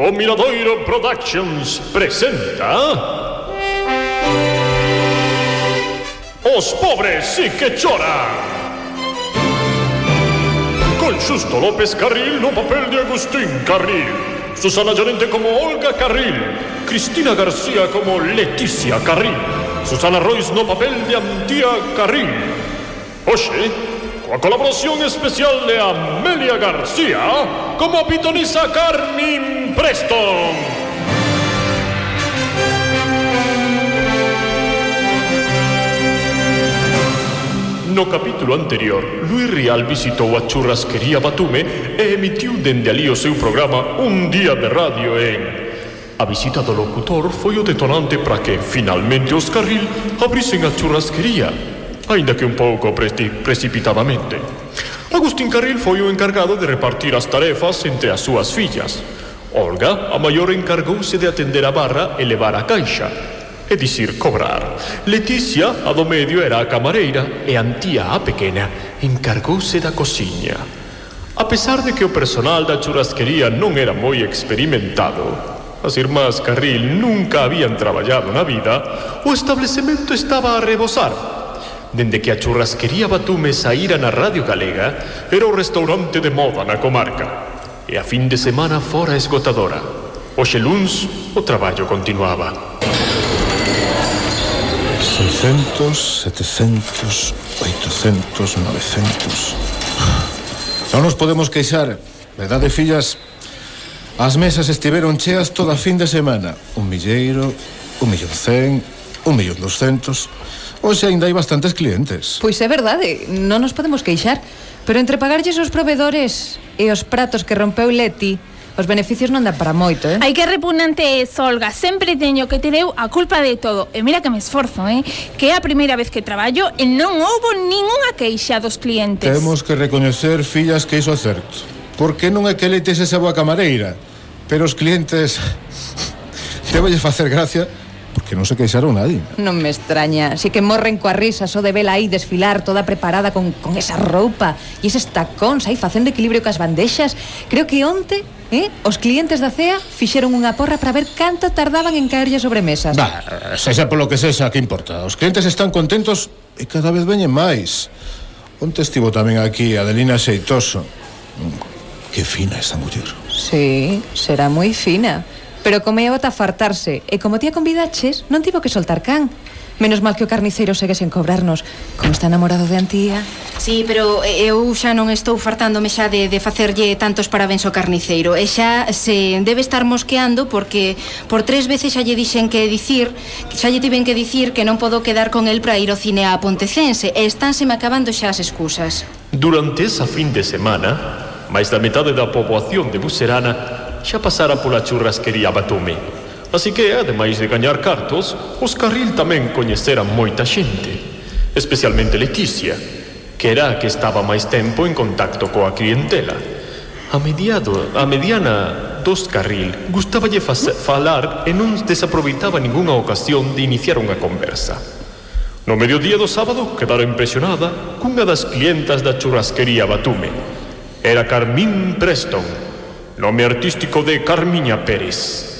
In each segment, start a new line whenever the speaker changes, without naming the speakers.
O Miradoiro Productions presenta Os pobres sí que choran. Con Xusto López Carril no papel de Agustín Carril. Susana Llorente como Olga Carril. Cristina García como Leticia Carril. Susana Royce no papel de Antía Carril. Oxe, coa colaboración especial de Amelia García como pitonisa Carmen Preston. No capítulo anterior, Luis Rial visitou a churrasquería Batume e emitiu dende ali o seu programa Un día de radio en... A visita do locutor foi o detonante para que, finalmente, os carril abrisen a churrasquería, aínda que un pouco precipitadamente. Agustín Carril foi o encargado de repartir as tarefas entre as súas fillas. Olga, a maior encargouse de atender a barra e levar a caixa, é dicir, cobrar. Leticia, a do medio, era a camareira e Antía, a pequena, encargouse da cociña. A pesar de que o personal da churrasquería non era moi experimentado, as irmás Carril nunca habían traballado na vida, o establecemento estaba a rebosar. Dende que a churrasquería Batume saíra na Radio Galega, era o restaurante de moda na comarca e a fin de semana fora esgotadora. Oxe luns o traballo continuaba.
600, 700, 800, 900... Non nos podemos queixar, verdade, fillas? As mesas estiveron cheas toda a fin de semana. Un milleiro, un millón cen, un millón doscentos... Oxe, ainda hai bastantes clientes.
Pois é verdade, non nos podemos queixar. Pero entre pagarlles os provedores e os pratos que rompeu Leti, os beneficios non dan para moito, eh?
Ai, que repugnante é, Solga. Sempre teño que te deu a culpa de todo. E mira que me esforzo, eh? Que é a primeira vez que traballo e non houbo ninguna queixa dos clientes.
Temos que recoñecer, fillas, que iso é certo. Porque non é que Leti esa boa camareira, pero os clientes... Debelles facer gracia porque non se queixaron nadie.
Non me extraña, si que morren coa risa só de vela aí desfilar toda preparada con, con esa roupa e eses tacóns aí facendo equilibrio cas bandexas. Creo que onte Eh? Os clientes da CEA fixeron unha porra para ver canto tardaban en caerlle sobre mesas.
Bah, sexa polo que sexa, que importa. Os clientes están contentos e cada vez veñen máis. Onte estivo tamén aquí Adelina Xeitoso. Mm, que fina esa muller.
Sí, será moi fina pero comeu ata fartarse, e como tía convidaches, non tivo que soltar can. Menos mal que o carniceiro segue sen cobrarnos. Como está enamorado de Antía?
Sí, pero eh, eu xa non estou fartándome xa de, de facerlle tantos parabéns ao carniceiro. E xa se debe estar mosqueando porque por tres veces xa lle dixen que dicir Xa lle tiven que dicir que non podo quedar con el para ir ao cine a Pontecense. E están se me acabando xa as excusas.
Durante esa fin de semana, máis da metade da poboación de Buserana xa pasaran pola churrasquería Batume. Así que, ademais de gañar cartos, os Carril tamén coñeceran moita xente, especialmente Leticia, que era a que estaba máis tempo en contacto coa clientela. A mediado, a mediana dos Carril, gustaballe falar e non desaproveitaba ningunha ocasión de iniciar unha conversa. No mediodía do sábado quedara impresionada cunha das clientas da churrasquería Batume. Era Carmín Preston, Nome artístico de Carmiña Pérez.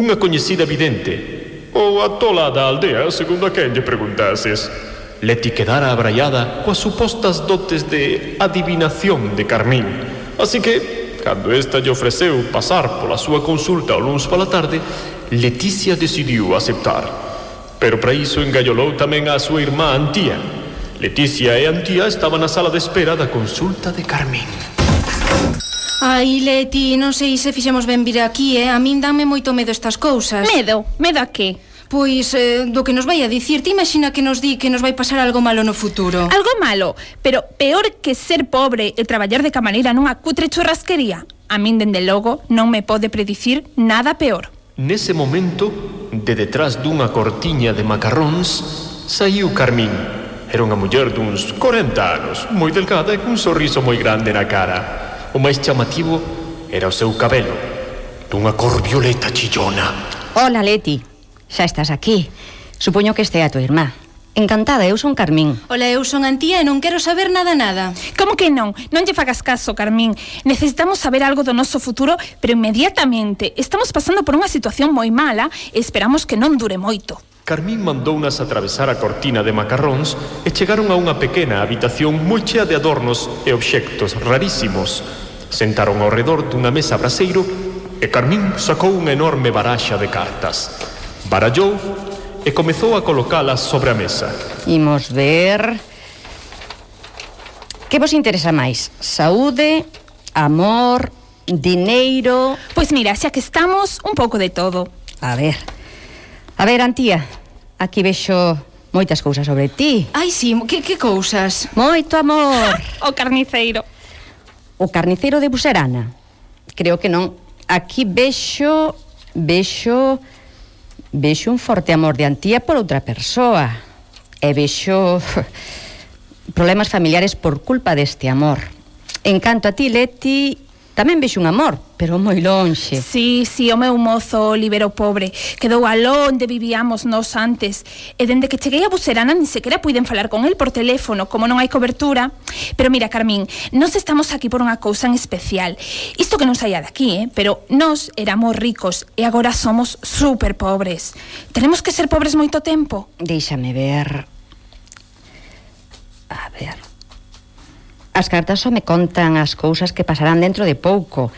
Unha coñecida vidente, ou a tola da aldea, segundo a quen lle preguntases. Leti quedara abraiada coas supostas dotes de adivinación de Carmín. Así que, cando esta lle ofreceu pasar pola súa consulta o luns pola tarde, Leticia decidiu aceptar. Pero para iso engallolou tamén a súa irmá Antía. Leticia e Antía estaban na sala de espera da consulta de Carmín.
Ai, Leti, non sei se fixemos ben vir aquí, eh? A min dame moito medo estas cousas.
Medo? Medo a que?
Pois, eh, do que nos vai a dicir, te imagina que nos di que nos vai pasar algo malo no futuro.
Algo malo, pero peor que ser pobre e traballar de camareira nunha cutre churrasquería. A min, dende logo, non me pode predicir nada peor.
Nese momento, de detrás dunha cortiña de macarróns, saiu Carmín. Era unha muller duns 40 anos, moi delgada e cun sorriso moi grande na cara. O máis chamativo era o seu cabelo, dunha cor violeta chillona.
Hola, Leti. Xa estás aquí. Supoño que este é a tua irmá. Encantada, eu son Carmín.
Ola, eu son Antía e non quero saber nada nada.
Como que non? Non lle fagas caso, Carmín. Necesitamos saber algo do noso futuro, pero inmediatamente. Estamos pasando por unha situación moi mala e esperamos que non dure moito.
Carmín mandounas atravesar a cortina de macarróns e chegaron a unha pequena habitación moi chea de adornos e obxectos rarísimos Sentaron ao redor dunha mesa braseiro e Carmín sacou unha enorme baraxa de cartas. Barallou e comezou a colocalas sobre a mesa.
Imos ver... Que vos interesa máis? Saúde, amor, dineiro...
Pois mira, xa que estamos, un pouco de todo.
A ver... A ver, Antía, aquí vexo moitas cousas sobre ti.
Ai, sí, que, que cousas?
Moito amor.
o carniceiro
o carniceiro de Buserana. Creo que non. Aquí vexo vexo vexo un forte amor de Antía por outra persoa. E vexo problemas familiares por culpa deste amor. En canto a ti, Leti, Tamén vexo un amor, pero moi lonxe.
Sí, sí, o meu mozo libero pobre quedou aló onde vivíamos nós antes. E dende que cheguei a Buserana ni sequera puiden falar con el por teléfono, como non hai cobertura. Pero mira, Carmín, nós estamos aquí por unha cousa en especial. Isto que non saía de aquí, eh? pero nós éramos ricos e agora somos super pobres. Tenemos que ser pobres moito tempo.
Déixame ver. As cartas só me contan as cousas que pasarán dentro de pouco.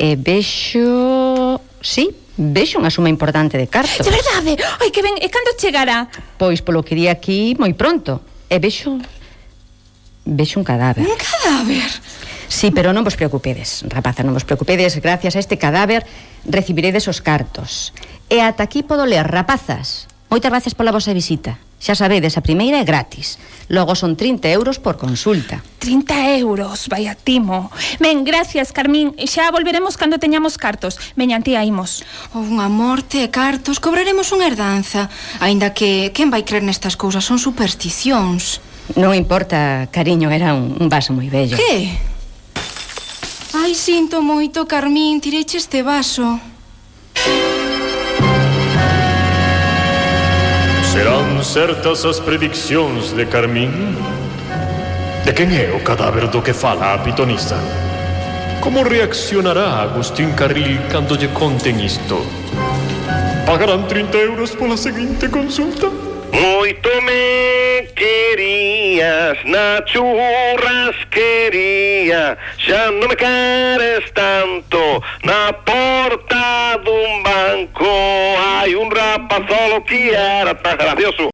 E vexo... Sí, vexo unha suma importante de cartos.
De verdade? Ai, que ben, e cando chegará?
Pois polo que di aquí, moi pronto. E vexo... Vexo un cadáver.
Un cadáver?
Sí, pero non vos preocupedes, rapaza, non vos preocupedes. Gracias a este cadáver recibiredes os cartos. E ata aquí podo ler, rapazas. Moitas gracias pola vosa visita. Xa sabedes, a primeira é gratis. Logo son 30 euros por consulta.
30 euros, vaya timo. Ben, gracias, Carmín. Xa volveremos cando teñamos cartos. Meñan tía, imos.
Oh, unha morte e cartos, cobraremos unha herdanza. Aínda que, quen vai crer nestas cousas? Son supersticións.
Non importa, cariño, era un, un vaso moi bello.
Que? Ai, sinto moito, Carmín, tireche este vaso.
son certas as prediccións de Carmín? De quen é o cadáver do que fala a pitonisa? Como reaccionará Agustín Carril cando lle conten isto? Pagarán 30 euros pola seguinte consulta?
Moito me querías na churrasquería Xa non me queres tanto Na porta dun banco Hai un rapazolo que era tan gracioso